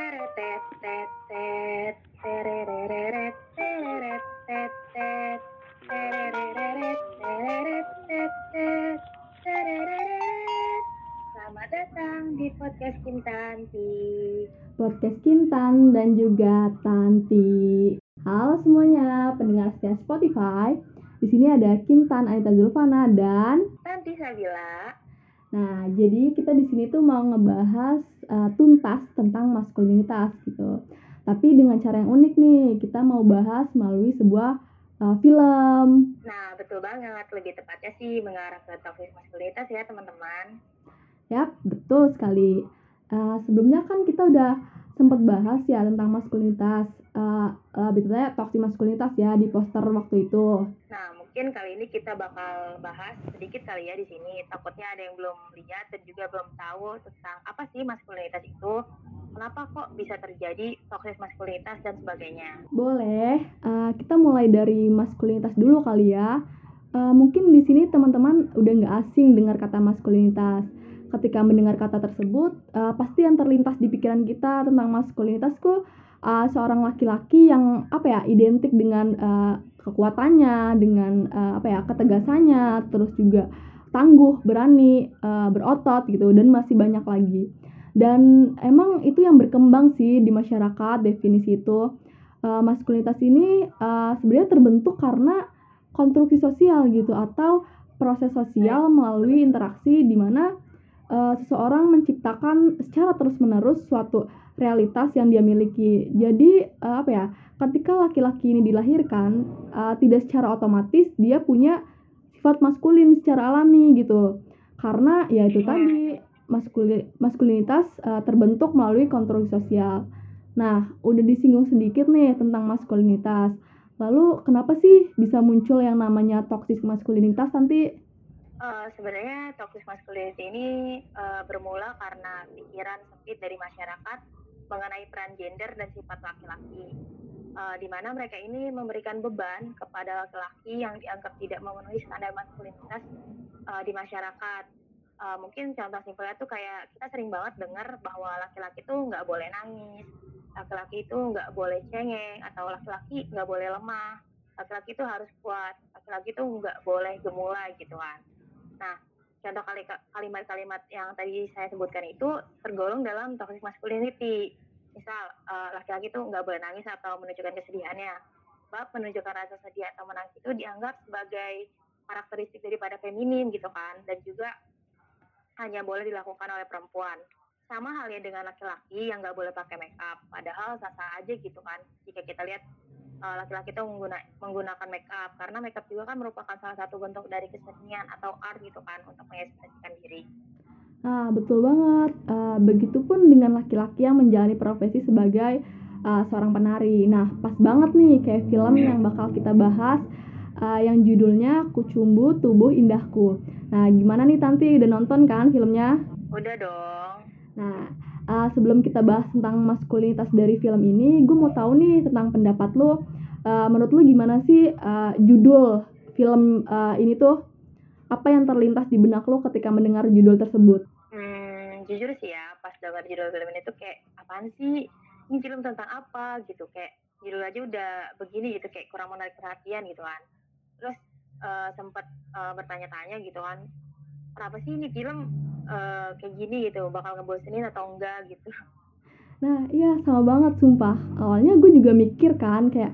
Teretet, tereret, tereret. Selamat datang di podcast Kintanti. podcast Kintan dan juga Tanti. Halo semuanya, pendengar setia Spotify. Di sini ada Kintan Anita Zulfana dan Tanti Sabila. nah, jadi kita di sini tuh mau ngebahas uh, tuntas tentang maskulinitas gitu. Tapi dengan cara yang unik nih, kita mau bahas melalui sebuah uh, film. Nah, betul banget. Lebih tepatnya sih mengarah ke toxic maskulinitas ya teman-teman. Yap, betul sekali. Uh, sebelumnya kan kita udah sempat bahas ya tentang maskulinitas, uh, lebih tepatnya toxic maskulinitas ya di poster waktu itu. Nah, mungkin kali ini kita bakal bahas sedikit kali ya di sini. Takutnya ada yang belum lihat dan juga belum tahu tentang apa sih maskulinitas itu. Kenapa kok bisa terjadi toxic maskulinitas dan sebagainya. Boleh, uh, kita mulai dari maskulinitas dulu kali ya. Uh, mungkin di sini teman-teman udah nggak asing dengar kata maskulinitas. Ketika mendengar kata tersebut, uh, pasti yang terlintas di pikiran kita tentang maskulinitas kok uh, seorang laki-laki yang apa ya identik dengan uh, kekuatannya, dengan uh, apa ya ketegasannya, terus juga tangguh, berani, uh, berotot gitu, dan masih banyak lagi. Dan emang itu yang berkembang sih di masyarakat definisi itu uh, maskulinitas ini uh, sebenarnya terbentuk karena konstruksi sosial gitu atau proses sosial melalui interaksi di mana uh, seseorang menciptakan secara terus-menerus suatu realitas yang dia miliki. Jadi uh, apa ya? Ketika laki-laki ini dilahirkan, uh, tidak secara otomatis dia punya sifat maskulin secara alami gitu. Karena ya itu tadi maskuli, maskulinitas uh, terbentuk melalui konstruksi sosial. Nah, udah disinggung sedikit nih tentang maskulinitas. Lalu kenapa sih bisa muncul yang namanya toxic maskulinitas nanti? Uh, sebenarnya toxic masculinity ini uh, bermula karena pikiran sempit dari masyarakat mengenai peran gender dan sifat laki-laki. Uh, di mana mereka ini memberikan beban kepada laki-laki yang dianggap tidak memenuhi standar maskulinitas uh, di masyarakat. Uh, mungkin contoh simpelnya tuh kayak kita sering banget dengar bahwa laki-laki tuh nggak boleh nangis, laki-laki itu nggak boleh cengeng, atau laki-laki nggak boleh lemah, laki-laki itu harus kuat, laki-laki itu nggak boleh gemulai gitu kan. Nah, contoh kali kalimat-kalimat yang tadi saya sebutkan itu tergolong dalam toxic masculinity. Misal, laki-laki uh, itu nggak boleh nangis atau menunjukkan kesedihannya. Sebab menunjukkan rasa sedih atau menangis itu dianggap sebagai karakteristik daripada feminin gitu kan. Dan juga hanya boleh dilakukan oleh perempuan. Sama halnya dengan laki-laki yang nggak boleh pakai make up. Padahal sah-sah aja gitu kan. Jika kita lihat laki-laki itu mengguna, menggunakan make up karena make up juga kan merupakan salah satu bentuk dari kesenian atau art gitu kan untuk mengekspresikan diri. Nah betul banget. Uh, begitupun dengan laki-laki yang menjalani profesi sebagai uh, seorang penari. Nah pas banget nih kayak film yang bakal kita bahas uh, yang judulnya Kucumbu Tubuh Indahku. Nah gimana nih Tanti udah nonton kan filmnya? Udah dong. Nah uh, sebelum kita bahas tentang maskulinitas dari film ini, gue mau tahu nih tentang pendapat lo. Uh, menurut lo gimana sih uh, judul film uh, ini tuh? Apa yang terlintas di benak lo ketika mendengar judul tersebut? Hmm, jujur sih ya, pas dengar judul film ini tuh kayak apaan sih? Ini film tentang apa gitu? Kayak judul aja udah begini gitu, kayak kurang menarik perhatian gitu kan. Terus uh, sempat uh, bertanya-tanya gitu kan, kenapa sih ini film uh, kayak gini gitu bakal ngebosenin atau enggak gitu. Nah iya sama banget sumpah. Awalnya gue juga mikir kan kayak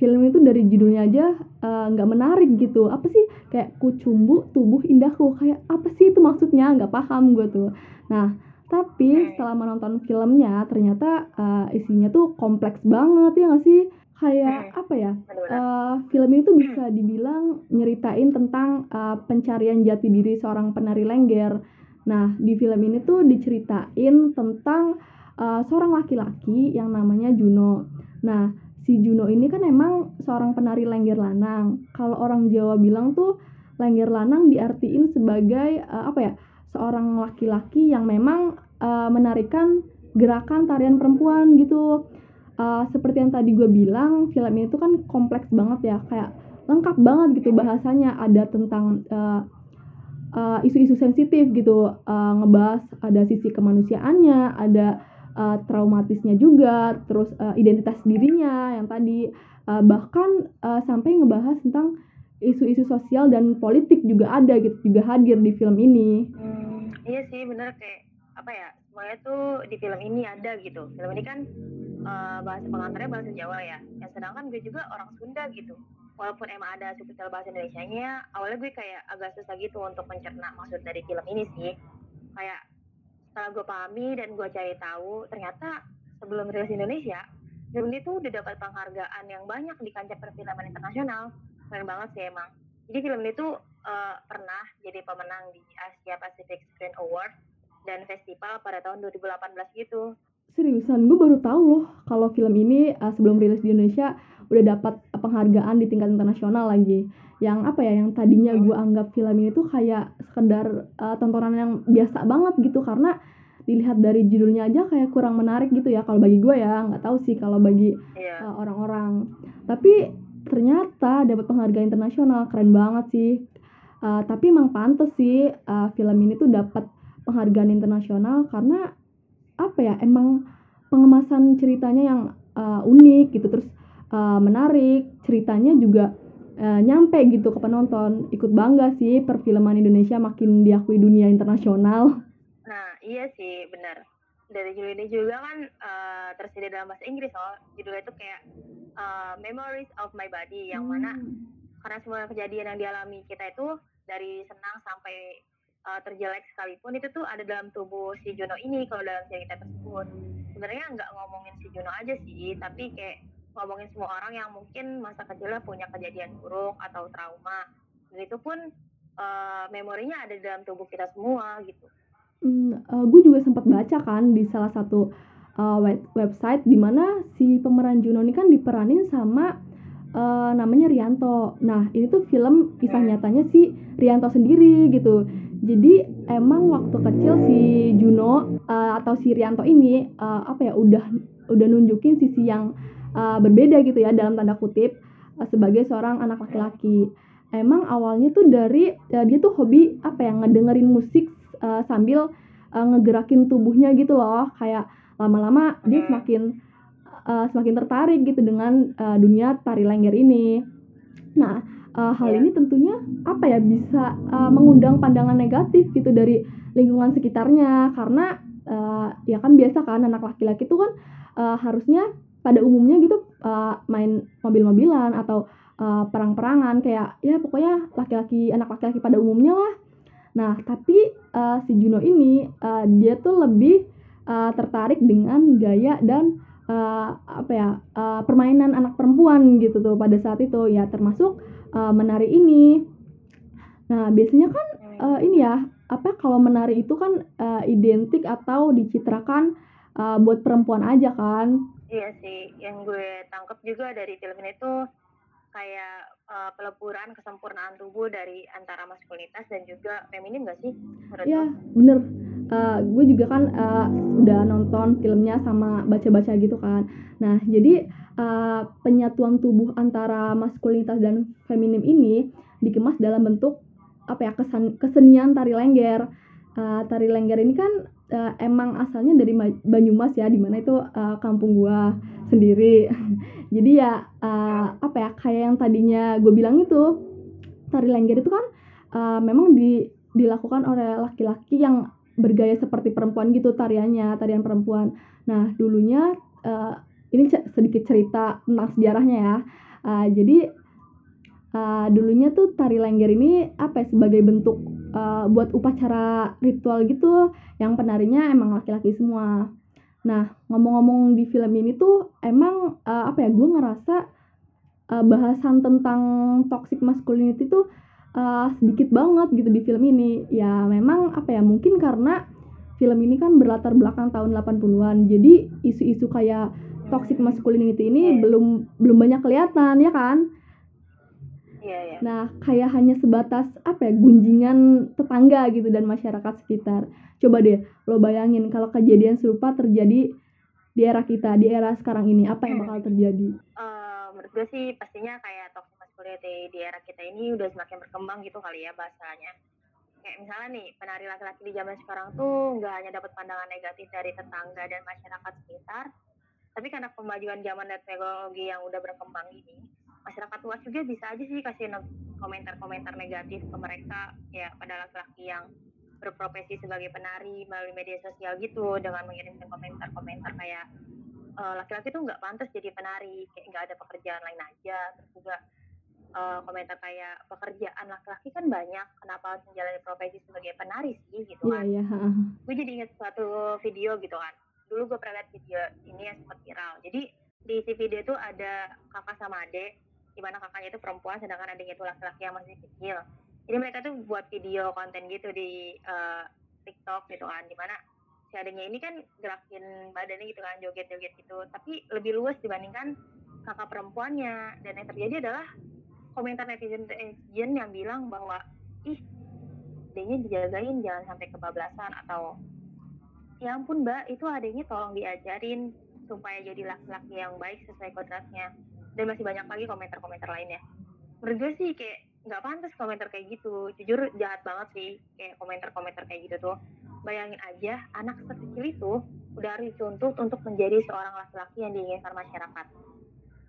film itu dari judulnya aja nggak uh, menarik gitu. Apa sih? Kayak kucumbu tubuh indahku kayak apa sih itu maksudnya? Nggak paham gue tuh. Nah tapi setelah menonton filmnya ternyata uh, isinya tuh kompleks banget ya nggak sih? Kayak apa ya? Uh, film ini tuh bisa dibilang nyeritain tentang uh, pencarian jati diri seorang penari lengger nah di film ini tuh diceritain tentang uh, seorang laki-laki yang namanya Juno. Nah si Juno ini kan emang seorang penari lengger lanang. Kalau orang Jawa bilang tuh lengger lanang diartiin sebagai uh, apa ya seorang laki-laki yang memang uh, menarikan gerakan tarian perempuan gitu. Uh, seperti yang tadi gue bilang film ini tuh kan kompleks banget ya. Kayak lengkap banget gitu bahasanya. Ada tentang isu isu-isu sensitif gitu uh, ngebahas ada sisi kemanusiaannya ada uh, traumatisnya juga, terus uh, identitas dirinya yang tadi uh, bahkan uh, sampai ngebahas tentang isu-isu sosial dan politik juga ada gitu juga hadir di film ini. Hmm, iya sih bener kayak apa ya semuanya tuh di film ini ada gitu. Film ini kan uh, bahasa pengantarnya bahasa Jawa ya. Yang sedangkan gue juga orang Sunda gitu. Walaupun emang ada subtitle bahasa Indonesia-nya, awalnya gue kayak agak susah gitu untuk mencerna maksud dari film ini sih. Kayak setelah gue pahami dan gue cari tahu, ternyata sebelum rilis Indonesia, film ini tuh udah dapat penghargaan yang banyak di kancah perfilman internasional. Keren banget sih emang. Jadi film ini tuh uh, pernah jadi pemenang di Asia Pacific Screen Award dan festival pada tahun 2018 gitu. Seriusan, gue baru tahu loh kalau film ini uh, sebelum rilis di Indonesia udah dapat penghargaan di tingkat internasional lagi. Yang apa ya, yang tadinya gue anggap film ini tuh kayak sekedar uh, tontonan yang biasa banget gitu. Karena dilihat dari judulnya aja kayak kurang menarik gitu ya kalau bagi gue ya. Nggak tahu sih kalau bagi yeah. uh, orang-orang. Tapi ternyata dapat penghargaan internasional keren banget sih. Uh, tapi emang pantas sih uh, film ini tuh dapat penghargaan internasional karena apa ya emang pengemasan ceritanya yang uh, unik gitu terus uh, menarik ceritanya juga uh, nyampe gitu ke penonton. Ikut bangga sih perfilman Indonesia makin diakui dunia internasional. Nah iya sih benar. Dari judul ini juga kan uh, tersedia dalam bahasa Inggris oh judulnya itu kayak uh, Memories of My Body yang hmm. mana karena semua kejadian yang dialami kita itu dari senang sampai uh, terjelek sekalipun itu tuh ada dalam tubuh si Juno ini kalau dalam cerita tersebut sebenarnya nggak ngomongin si Juno aja sih tapi kayak ngomongin semua orang yang mungkin masa kecilnya punya kejadian buruk atau trauma dan itu pun uh, memorinya ada di dalam tubuh kita semua gitu. Hmm, uh, gue juga sempat baca kan di salah satu uh, web website di mana si pemeran Juno ini kan diperanin sama uh, namanya Rianto. Nah ini tuh film kisah hmm. nyatanya si Rianto sendiri gitu jadi emang waktu kecil si Juno uh, atau si Rianto ini uh, apa ya udah udah nunjukin sisi yang uh, berbeda gitu ya dalam tanda kutip uh, sebagai seorang anak laki-laki. Emang awalnya tuh dari uh, dia tuh hobi apa ya ngedengerin musik uh, sambil uh, ngegerakin tubuhnya gitu loh. Kayak lama-lama dia semakin uh, semakin tertarik gitu dengan uh, dunia tari lengger ini. Nah uh, hal yeah. ini tentunya apa ya bisa uh, mengundang pandangan negatif gitu dari lingkungan sekitarnya. Karena uh, ya kan biasa kan anak laki-laki itu kan uh, harusnya pada umumnya gitu uh, main mobil-mobilan atau uh, perang-perangan. Kayak ya pokoknya laki-laki anak laki-laki pada umumnya lah. Nah tapi uh, si Juno ini uh, dia tuh lebih uh, tertarik dengan gaya dan uh, apa ya uh, permainan anak perempuan gitu tuh pada saat itu. Ya termasuk uh, menari ini. Nah, biasanya kan uh, ini ya, apa kalau menari itu kan uh, identik atau dicitrakan uh, buat perempuan aja kan? Iya sih, yang gue tangkap juga dari film ini tuh kayak uh, peleburan kesempurnaan tubuh dari antara maskulinitas dan juga feminim gak sih? Iya, bener. Uh, gue juga kan uh, udah nonton filmnya sama baca-baca gitu kan. Nah, jadi uh, penyatuan tubuh antara maskulinitas dan feminim ini dikemas dalam bentuk apa ya kesan, kesenian tari lengger. Uh, tari lengger ini kan uh, emang asalnya dari Banyumas ya, di mana itu uh, kampung gua sendiri. Jadi ya uh, apa ya kayak yang tadinya gue bilang itu tari lengger itu kan uh, memang di, dilakukan oleh laki-laki yang bergaya seperti perempuan gitu tariannya, tarian perempuan. Nah dulunya uh, ini sedikit cerita tentang sejarahnya ya. Uh, jadi uh, dulunya tuh tari lengger ini apa ya sebagai bentuk uh, buat upacara ritual gitu yang penarinya emang laki-laki semua. Nah ngomong-ngomong di film ini tuh emang uh, apa ya gue ngerasa uh, bahasan tentang toxic masculinity tuh uh, sedikit banget gitu di film ini. Ya memang apa ya mungkin karena film ini kan berlatar belakang tahun 80-an. Jadi isu-isu kayak toxic masculinity ini yeah. belum belum banyak kelihatan ya kan yeah, yeah. nah kayak hanya sebatas apa ya gunjingan tetangga gitu dan masyarakat sekitar coba deh lo bayangin kalau kejadian serupa terjadi di era kita di era sekarang ini apa yang bakal terjadi uh, menurut gue sih pastinya kayak toxic masculinity di era kita ini udah semakin berkembang gitu kali ya bahasanya. Kayak misalnya nih penari laki-laki di zaman sekarang tuh nggak hanya dapat pandangan negatif dari tetangga dan masyarakat sekitar, tapi karena kemajuan zaman dan teknologi yang udah berkembang ini, masyarakat luas juga bisa aja sih kasih komentar-komentar negatif ke mereka ya pada laki-laki yang berprofesi sebagai penari melalui media sosial gitu dengan mengirimkan komentar-komentar kayak uh, laki-laki tuh nggak pantas jadi penari kayak nggak ada pekerjaan lain aja terus juga uh, komentar kayak pekerjaan laki-laki kan banyak kenapa harus menjalani profesi sebagai penari sih? gitu kan. yeah, yeah. gue jadi inget suatu video gitu kan. Dulu gue pernah lihat video ini yang sempat viral. Jadi di si video itu ada kakak sama adik di mana kakaknya itu perempuan sedangkan adiknya itu laki-laki yang masih kecil. Jadi mereka tuh buat video konten gitu di uh, TikTok gitu kan di mana si adiknya ini kan gerakin badannya gitu kan joget-joget gitu. Tapi lebih luas dibandingkan kakak perempuannya. Dan yang terjadi adalah komentar netizen netizen yang bilang bahwa ih adiknya dijagain jangan sampai kebablasan atau ya ampun mbak itu adiknya tolong diajarin supaya jadi laki-laki yang baik sesuai kodratnya. Dan masih banyak lagi komentar-komentar lainnya. Menurut gue sih kayak nggak pantas komentar kayak gitu. Jujur jahat banget sih kayak komentar-komentar kayak gitu tuh. Bayangin aja anak sekecil itu udah harus dituntut untuk menjadi seorang laki-laki yang diinginkan masyarakat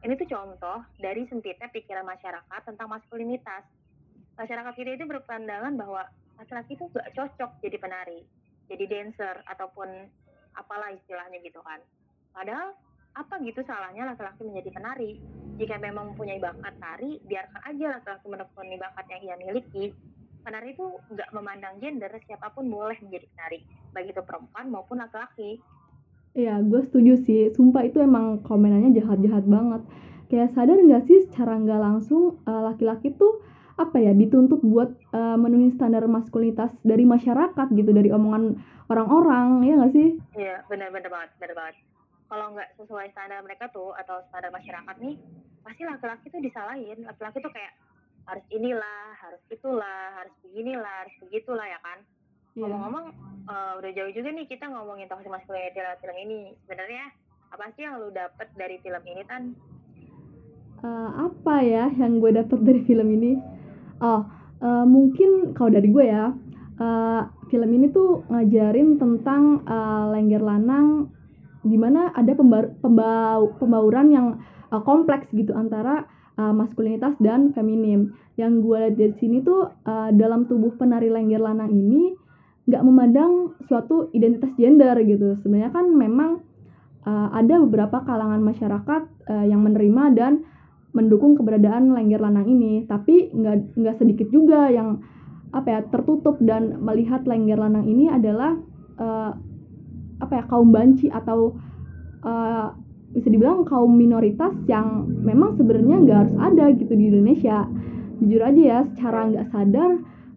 ini tuh contoh dari sempitnya pikiran masyarakat tentang maskulinitas masyarakat kita itu berpandangan bahwa laki-laki itu gak cocok jadi penari jadi dancer ataupun apalah istilahnya gitu kan padahal apa gitu salahnya laki-laki menjadi penari? Jika memang mempunyai bakat tari, biarkan aja laki-laki menekuni bakat yang ia miliki. Penari itu nggak memandang gender, siapa pun boleh menjadi penari, baik itu perempuan maupun laki-laki. Iya, gue setuju sih. Sumpah itu emang komenannya jahat-jahat banget. Kayak sadar nggak sih secara nggak langsung eh, laki-laki tuh apa ya dituntut buat uh, memenuhi standar maskulinitas dari masyarakat gitu dari omongan orang-orang ya nggak sih? Iya benar-benar banget benar banget kalau nggak sesuai standar mereka tuh atau standar masyarakat nih pasti laki-laki tuh disalahin laki-laki tuh kayak harus inilah harus itulah harus beginilah harus begitulah ya kan. Ngomong-ngomong uh, udah jauh juga nih kita ngomongin toxic masculinity lewat film ini. Sebenarnya apa sih yang lu dapet dari film ini tan? Uh, apa ya yang gue dapet dari film ini? Oh uh, mungkin kalau dari gue ya uh, film ini tuh ngajarin tentang uh, lengger lanang di mana ada pembaur, pembau, pembauran yang uh, kompleks gitu antara uh, maskulinitas dan feminim. Yang gue lihat dari sini tuh uh, dalam tubuh penari lengger lanang ini nggak memandang suatu identitas gender gitu. Sebenarnya kan memang uh, ada beberapa kalangan masyarakat uh, yang menerima dan mendukung keberadaan lengger lanang ini, tapi nggak nggak sedikit juga yang apa ya tertutup dan melihat lengger lanang ini adalah uh, apa ya kaum banci atau uh, bisa dibilang kaum minoritas yang memang sebenarnya nggak harus ada gitu di Indonesia jujur aja ya secara nggak sadar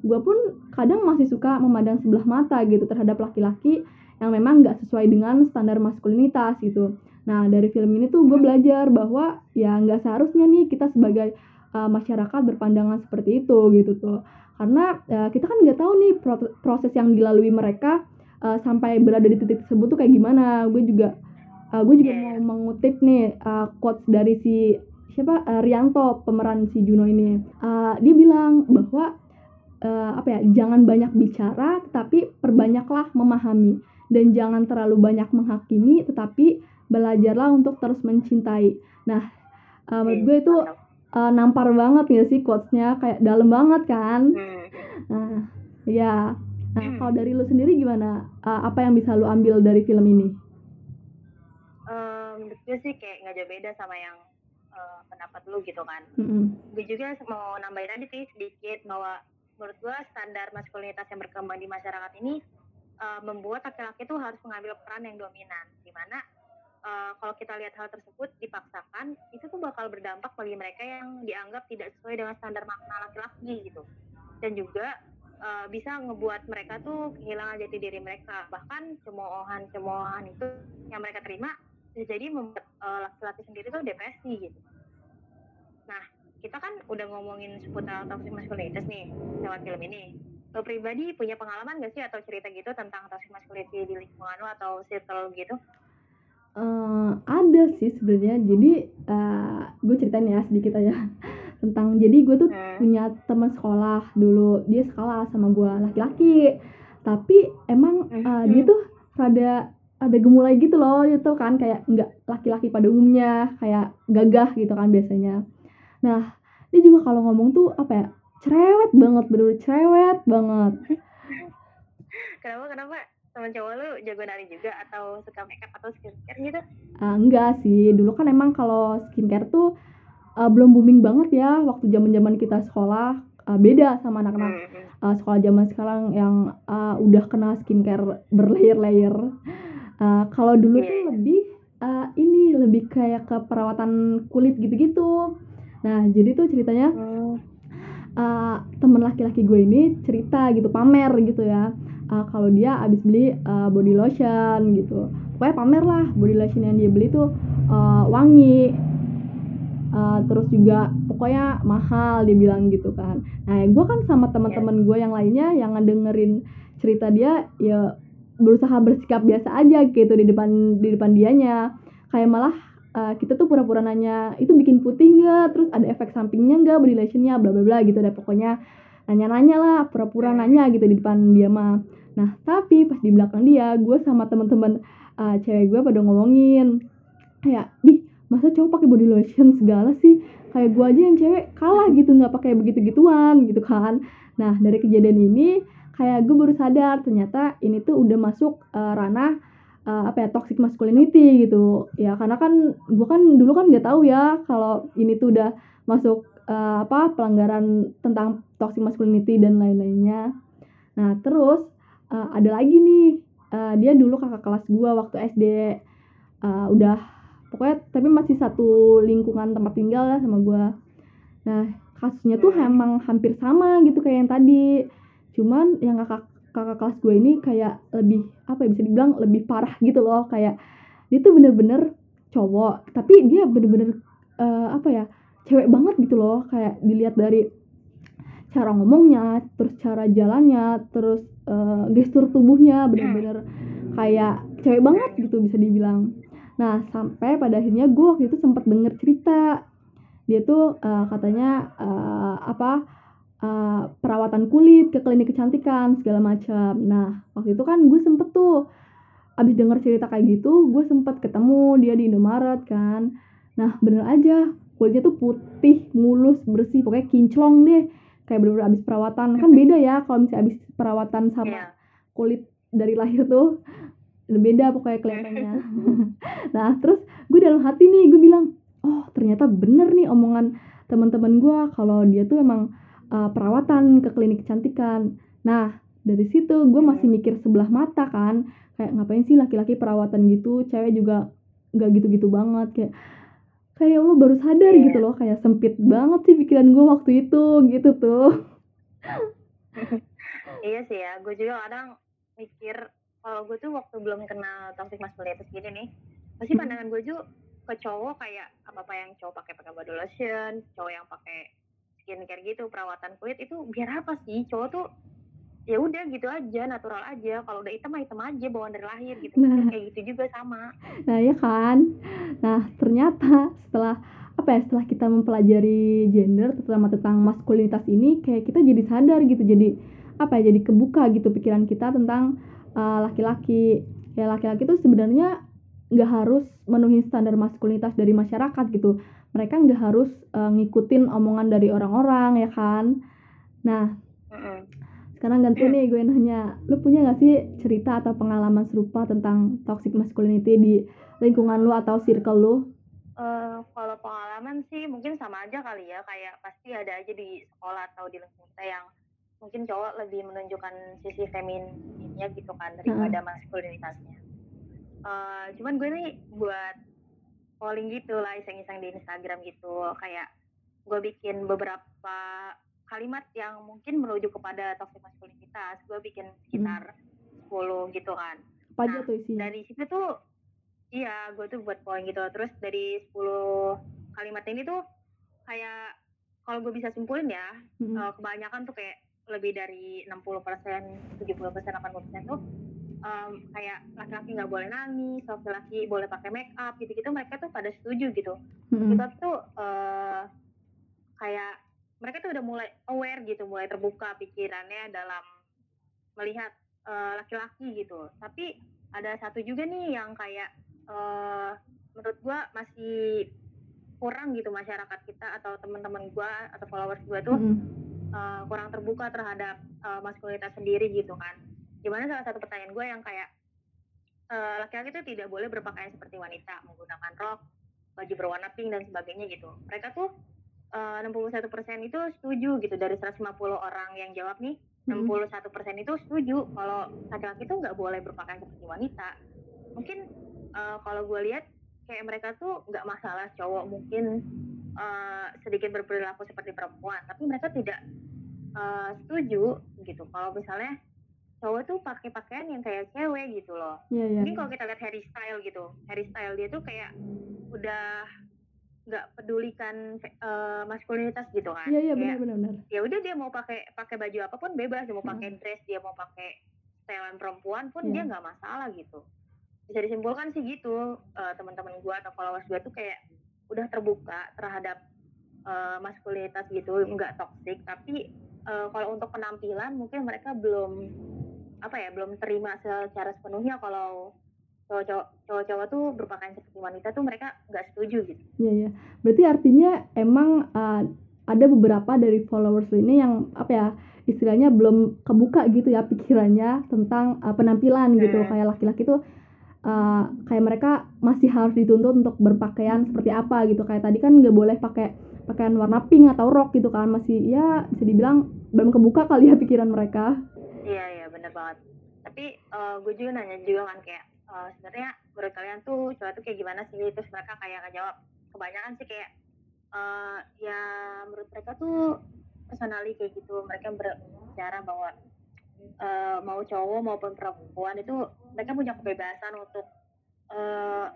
gue pun kadang masih suka memandang sebelah mata gitu terhadap laki-laki yang memang nggak sesuai dengan standar maskulinitas gitu. Nah dari film ini tuh gue belajar bahwa ya nggak seharusnya nih kita sebagai uh, masyarakat berpandangan seperti itu gitu tuh. Karena uh, kita kan nggak tahu nih proses yang dilalui mereka uh, sampai berada di titik tersebut tuh kayak gimana. Gue juga uh, gue juga yeah. mau mengutip nih uh, quotes dari si siapa uh, Rianto pemeran si Juno ini. Uh, dia bilang bahwa uh, apa ya jangan banyak bicara tetapi perbanyaklah memahami dan jangan terlalu banyak menghakimi tetapi belajarlah untuk terus mencintai nah uh, menurut gue itu uh, nampar banget ya sih quotesnya kayak dalam banget kan hmm. nah ya Nah, hmm. kalau dari lu sendiri gimana? Uh, apa yang bisa lu ambil dari film ini? Um, menurut gue sih kayak nggak jauh beda sama yang uh, pendapat lu gitu kan. Mm-hmm. Gue juga mau nambahin tadi sih sedikit bahwa menurut gue standar maskulinitas yang berkembang di masyarakat ini uh, membuat laki-laki itu harus mengambil peran yang dominan. Di mana uh, kalau kita lihat hal tersebut dipaksakan, itu tuh bakal berdampak bagi mereka yang dianggap tidak sesuai dengan standar makna laki-laki gitu. Dan juga uh, bisa ngebuat mereka tuh kehilangan jati diri mereka bahkan cemoohan cemoohan itu yang mereka terima jadi membuat uh, laki-laki sendiri tuh depresi gitu kita kan udah ngomongin seputar toxic masculinitas nih lewat film ini. Lo pribadi punya pengalaman gak sih atau cerita gitu tentang toxic masculinity di lingkungan lo atau circle gitu? Uh, ada sih sebenarnya. Jadi uh, gue ceritain ya sedikit aja tentang jadi gue tuh Hmm. punya teman sekolah dulu. Dia sekolah sama gue laki-laki. Tapi emang uh, dia tuh rada ada gemulai gitu loh itu kan. Kayak nggak laki-laki pada umumnya kayak gagah gitu kan biasanya nah dia juga kalau ngomong tuh apa ya cerewet banget bener cerewet banget Kenapa kenapa teman cowok lu jago nari juga atau suka makeup atau skincare gitu? Ah, enggak sih dulu kan emang kalau skincare tuh uh, belum booming banget ya waktu zaman zaman kita sekolah Uh, beda sama anak-anak uh, sekolah zaman sekarang yang uh, udah kenal skincare berlayer-layer. Uh, kalau dulu Iya, tuh iya. lebih uh, ini lebih kayak ke perawatan kulit gitu-gitu. Nah jadi tuh ceritanya Hmm. uh, temen laki-laki gue ini cerita gitu pamer gitu ya. Uh, kalau dia abis beli uh, body lotion gitu, pokoknya pamer lah body lotion yang dia beli tuh uh, wangi. Uh, terus juga pokoknya mahal dia bilang gitu kan. Nah, gue kan sama teman-teman gue yang lainnya yang ngedengerin cerita dia ya berusaha bersikap biasa aja gitu di depan di depan dianya. Kayak malah uh, kita tuh pura-pura nanya itu bikin putih nggak, terus ada efek sampingnya nggak? Body lotionnya, bla bla bla gitu deh pokoknya nanya-nanya lah, pura-pura nanya gitu di depan dia mah. Nah, tapi pas di belakang dia, gue sama teman-teman uh, cewek gue pada ngomongin kayak, "Di, masa cowok pakai body lotion segala sih? Kayak gue aja yang cewek kalah gitu nggak pakai begitu gituan gitu kan. Nah dari kejadian ini kayak gue baru sadar ternyata ini tuh udah masuk uh, ranah uh, apa ya toxic masculinity gitu. Ya karena kan gue kan dulu kan nggak tahu ya kalau ini tuh udah masuk uh, apa pelanggaran tentang toxic masculinity dan lain-lainnya. Nah terus uh, ada lagi nih uh, dia dulu kakak kelas gue waktu SD uh, udah pokoknya tapi masih satu lingkungan tempat tinggal lah sama gue nah kasusnya tuh Hmm. emang hampir sama gitu kayak yang tadi. Cuman yang kakak kakak kelas gue ini kayak lebih apa ya bisa dibilang lebih parah gitu loh. Kayak dia tuh bener-bener cowok tapi dia bener-bener eh, apa ya cewek banget gitu loh. Kayak dilihat dari cara ngomongnya terus cara jalannya terus eh, gestur tubuhnya bener-bener kayak cewek banget gitu bisa dibilang. Nah, sampai pada akhirnya gue waktu itu sempat denger cerita. Dia tuh eh, katanya eh, apa eh, perawatan kulit ke klinik kecantikan segala macam. Nah, waktu itu kan gue sempet tuh abis denger cerita kayak gitu, gue sempet ketemu dia di Indomaret kan. Nah, bener aja kulitnya tuh putih, mulus, bersih, pokoknya kinclong deh. Kayak bener-bener abis perawatan. Kan beda ya kalau misalnya abis perawatan sama Iya. kulit dari lahir tuh beda pokoknya kelihatannya. nah terus gue dalam hati nih gue bilang, oh ternyata bener nih omongan teman-teman gue kalau dia tuh emang uh, perawatan ke klinik kecantikan. Nah dari situ gue masih mikir sebelah mata kan, kayak ngapain sih laki-laki perawatan gitu, cewek juga nggak gitu-gitu banget kayak kayak lo baru sadar Iya. gitu loh kayak sempit banget sih pikiran gue waktu itu gitu tuh iya sih ya, gue juga kadang mikir kalau gue tuh waktu belum kenal toxic masculinity gini nih, pasti pandangan gue tuh ke cowok kayak apa apa yang cowok pakai pakai body lotion, cowok yang pakai skincare gitu, perawatan kulit itu biar apa sih? Cowok tuh ya udah gitu aja, natural aja. Kalau udah hitam hitam aja bawaan dari lahir gitu. Nah. Kayak gitu juga sama. Nah ya kan. Nah ternyata setelah apa ya setelah kita mempelajari gender terutama tentang maskulinitas ini kayak kita jadi sadar gitu jadi apa ya jadi kebuka gitu pikiran kita tentang uh, laki-laki ya laki-laki tuh sebenarnya nggak harus memenuhi standar maskulinitas dari masyarakat gitu mereka nggak harus uh, ngikutin omongan dari orang-orang ya kan? Nah sekarang ganti nih gue nanya lu punya gak sih cerita atau pengalaman serupa tentang toxic masculinity di lingkungan lu atau circle lu? Eh, kalau pengalaman sih mungkin sama aja kali ya kayak pasti ada aja di sekolah atau di lingkungan kita yang mungkin cowok lebih menunjukkan sisi femininnya gitu kan daripada maskulinitasnya. Eh, cuman gue nih buat polling gitu lah iseng-iseng di Instagram gitu. Kayak gue bikin beberapa kalimat yang mungkin menuju kepada toxic maskulinitas. Gue bikin sekitar 10 gitu kan. Apa aja Nah, tuh isinya? dari situ tuh iya gue tuh buat poin gitu. Terus dari 10 kalimat ini tuh kayak kalau gue bisa simpulin ya Mm-mm. eh, kebanyakan tuh kayak lebih dari 60 persen 70 persen 80 persen tuh em, kayak laki-laki nggak boleh nangis laki-laki boleh pakai make up gitu-gitu mereka tuh pada setuju gitu Mm-mm. kita tuh eh, kayak mereka tuh udah mulai aware gitu, mulai terbuka pikirannya dalam melihat, eee, laki-laki gitu. Tapi ada satu juga nih yang kayak, eee, menurut gua masih kurang gitu masyarakat kita atau teman-teman gua atau followers gua tuh, Mhm. eee, kurang terbuka terhadap, eee, maskulinitas sendiri gitu kan. Di mana salah satu pertanyaan gua yang kayak, eee, laki-laki itu tidak boleh berpakaian seperti wanita, menggunakan rok, baju berwarna pink dan sebagainya gitu. Mereka tuh, eee, 61% itu setuju gitu dari 150 orang yang jawab nih, Mhm. 61% itu setuju kalau laki-laki tuh nggak boleh berpakaian seperti wanita. Mungkin, eee, kalau gua lihat kayak mereka tuh nggak masalah cowok mungkin, eee, sedikit berperilaku seperti perempuan, tapi mereka tidak, eee, setuju gitu kalau misalnya cowok tuh pakai pakaian yang kayak cewek gitu loh. Iya iya Mungkin iya. kalau kita lihat Harry Style gitu, Harry Style dia tuh kayak udah nggak pedulikan, eee, maskulinitas gitu kan. Iya iya, benar Kayak, benar benar. ya udah dia mau pakai pakai baju apa pun bebas, dia mau Heeh. pakai dress, dia mau pakai setelan perempuan pun dia Iya. nggak masalah gitu. Bisa disimpulkan sih gitu, eee, teman-teman gua atau followers gua tuh kayak udah terbuka terhadap, eee, maskulinitas gitu, nggak toxic, tapi, eee, kalau untuk penampilan mungkin mereka belum, apa ya, belum terima secara sepenuhnya kalau cowok-cowok tuh berpakaian seperti wanita tuh mereka nggak setuju gitu. Iya iya. Berarti artinya emang, eee, ada beberapa dari followers ini yang, apa ya, istilahnya belum kebuka gitu ya pikirannya tentang, eee, penampilan gitu. Hmm. Kayak laki-laki tuh, eee, kayak mereka masih harus dituntut untuk berpakaian seperti apa gitu. Kayak tadi kan nggak boleh pakai pakaian warna pink atau rok gitu kan, masih ya bisa dibilang belum kebuka kali ya pikiran mereka. Iya iya, bener banget. Tapi, eee, gua juga nanya juga kan kayak, eee, sebenarnya menurut kalian tuh cowok tuh kayak gimana sih? Terus mereka kayak ngejawab, kebanyakan sih kayak, eee, ya menurut mereka tuh personally kayak gitu. Mereka berbicara bahwa, eee, mau cowok maupun perempuan itu mereka punya kebebasan untuk, eee,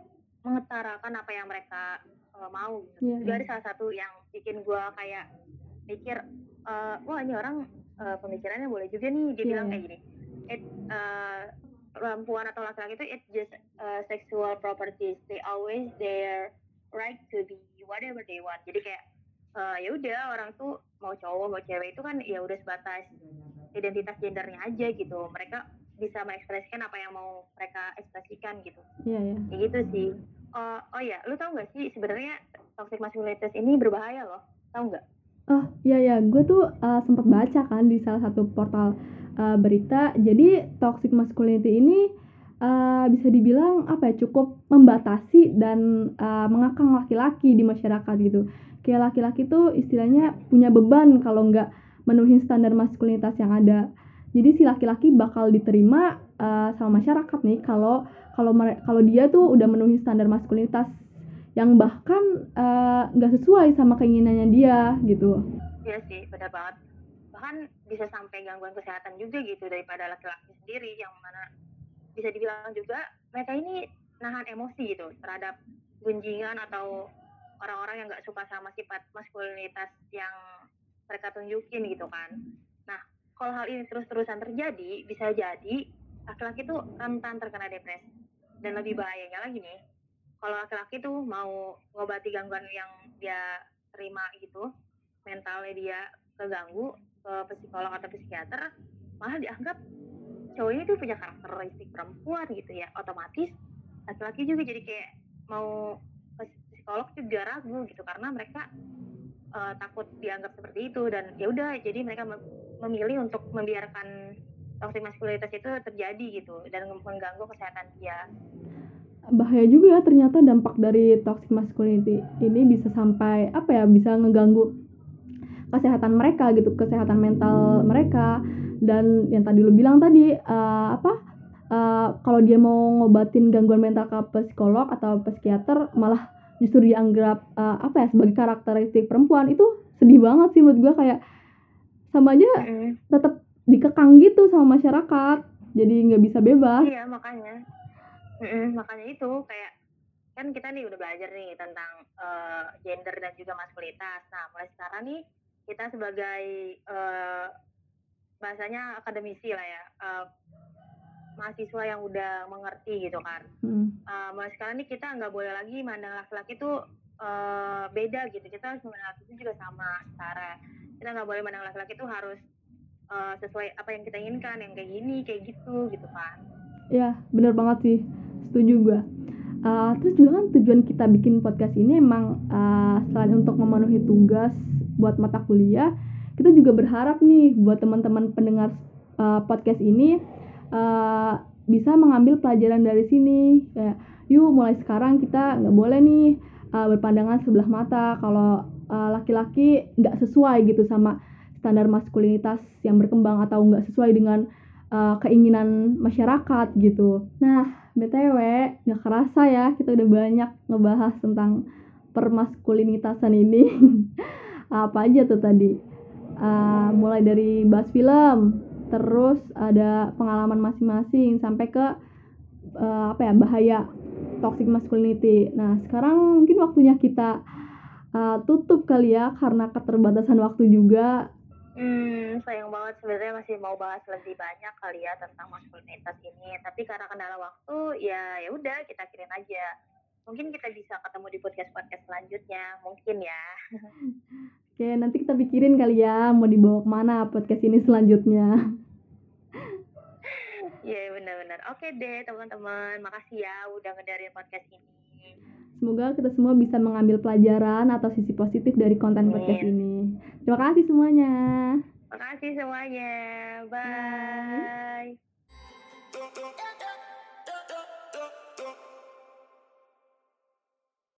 mengutarakan apa yang mereka, eee, mau gitu. Iya Juga iya. ada salah satu yang bikin gua kayak mikir, eee, wah ini orang, eee, pemikirannya boleh juga nih. Dia Iya bilang iya. kayak gini, it eee, perempuan atau laki-laki itu it's just, eee, sexual properties. They always their right to be whatever they want. Jadi kayak, eee, ya udah orang tuh mau cowok mau cewek itu kan ya udah sebatas identitas gendernya aja gitu. Mereka bisa mengekspresikan apa yang mau mereka ekspresikan gitu. Iya iya. Kayak gitu sih. Eee, oh ya, lu tahu nggak sih sebenarnya toxic masculinity ini berbahaya loh, tahu nggak? Oh, iya iya. Gue tuh, eee, sempet baca kan di salah satu portal, eee, berita. Jadi toxic masculinity ini, eee, bisa dibilang apa ya, cukup membatasi dan, eee, mengekang laki-laki di masyarakat gitu. Kayak laki-laki tuh istilahnya punya beban kalau nggak menuhin standar maskulinitas yang ada. Jadi si laki-laki bakal diterima, eee, sama masyarakat nih kalau kalau kalau dia tuh udah menuhi standar maskulinitas yang bahkan, nggak sesuai sama keinginannya dia gitu. Iya sih, bener banget. Bahkan bisa sampai gangguan kesehatan juga gitu daripada laki-laki sendiri yang mana bisa dibilang juga mereka ini nahan emosi gitu terhadap gunjingan atau orang-orang yang nggak suka sama sifat maskulinitas yang mereka tunjukin gitu kan. Nah, kalau hal ini terus-terusan terjadi, bisa jadi laki-laki tuh rentan terkena depresi. Dan lebih bahayanya lagi nih, kalau laki-laki tuh mau ngobati gangguan yang dia terima gitu, mentalnya dia keganggu ke psikolog atau psikiater, malah dianggap cowok ini tuh punya karakteristik perempuan gitu ya. Otomatis laki-laki juga jadi kayak mau psikolog juga ragu gitu karena mereka eee, takut dianggap seperti itu dan ya udah jadi mereka mem memilih untuk membiarkan toxic maskulinitas itu terjadi gitu dan mengganggu kesehatan dia. Bahaya juga ya ternyata dampak dari toxic masculinity ini bisa sampai, apa ya, bisa ngeganggu kesehatan mereka gitu, kesehatan mental mereka. Dan yang tadi lu bilang tadi, eee, apa, eee, kalau dia mau ngobatin gangguan mental ke psikolog atau psikiater malah justru dianggap, eee, apa ya, sebagai karakteristik perempuan. Itu sedih banget sih menurut gua kayak sama aja Mhm. tetep dikekang gitu sama masyarakat, jadi nggak bisa bebas. Iya, makanya. Mhm, makanya itu kayak kan kita nih udah belajar nih tentang, eee, gender dan juga maskulinitas. Nah, mulai sekarang nih kita sebagai, eee, bahasanya akademisi lah ya, eee, mahasiswa yang udah mengerti gitu kan. Hmm. Uh, sekarang nih kita nggak boleh lagi mandang laki-laki tuh uh, beda gitu. Kita harus memandang laki juga sama setara. Kita nggak boleh mandang laki-laki tuh harus uh, sesuai apa yang kita inginkan, yang kayak gini, kayak gitu gitu kan. Ya, bener banget sih. Setuju gue. Uh, terus juga kan tujuan kita bikin podcast ini emang uh, selain untuk memenuhi tugas buat mata kuliah, kita juga berharap nih buat teman-teman pendengar uh, podcast ini uh, bisa mengambil pelajaran dari sini. Kayak, yuk mulai sekarang kita nggak boleh nih uh, berpandangan sebelah mata kalau uh, laki-laki nggak sesuai gitu sama standar maskulinitas yang berkembang atau nggak sesuai dengan uh, keinginan masyarakat gitu. Nah, BTW, nggak kerasa ya kita udah banyak ngebahas tentang permaskulinitasan ini. Apa aja tuh tadi? Uh, mulai dari bahas film, terus ada pengalaman masing-masing sampai ke uh, apa ya bahaya toxic masculinity. Nah sekarang mungkin waktunya kita uh, tutup kali ya karena keterbatasan waktu juga. Hmm, sayang banget sebenarnya masih mau bahas lebih banyak kali ya tentang maskulinitas ini. Tapi karena kendala waktu, ya ya udah kita kirim aja. Mungkin kita bisa ketemu di podcast podcast selanjutnya, mungkin ya. Oke, nanti kita pikirin kali ya mau dibawa ke mana podcast ini selanjutnya. Iya benar-benar. Oke deh teman-teman, makasih ya udah ngedarin podcast ini. Semoga kita semua bisa mengambil pelajaran atau sisi positif dari konten podcast ini. Terima kasih semuanya. Terima kasih semuanya. Bye. Bye.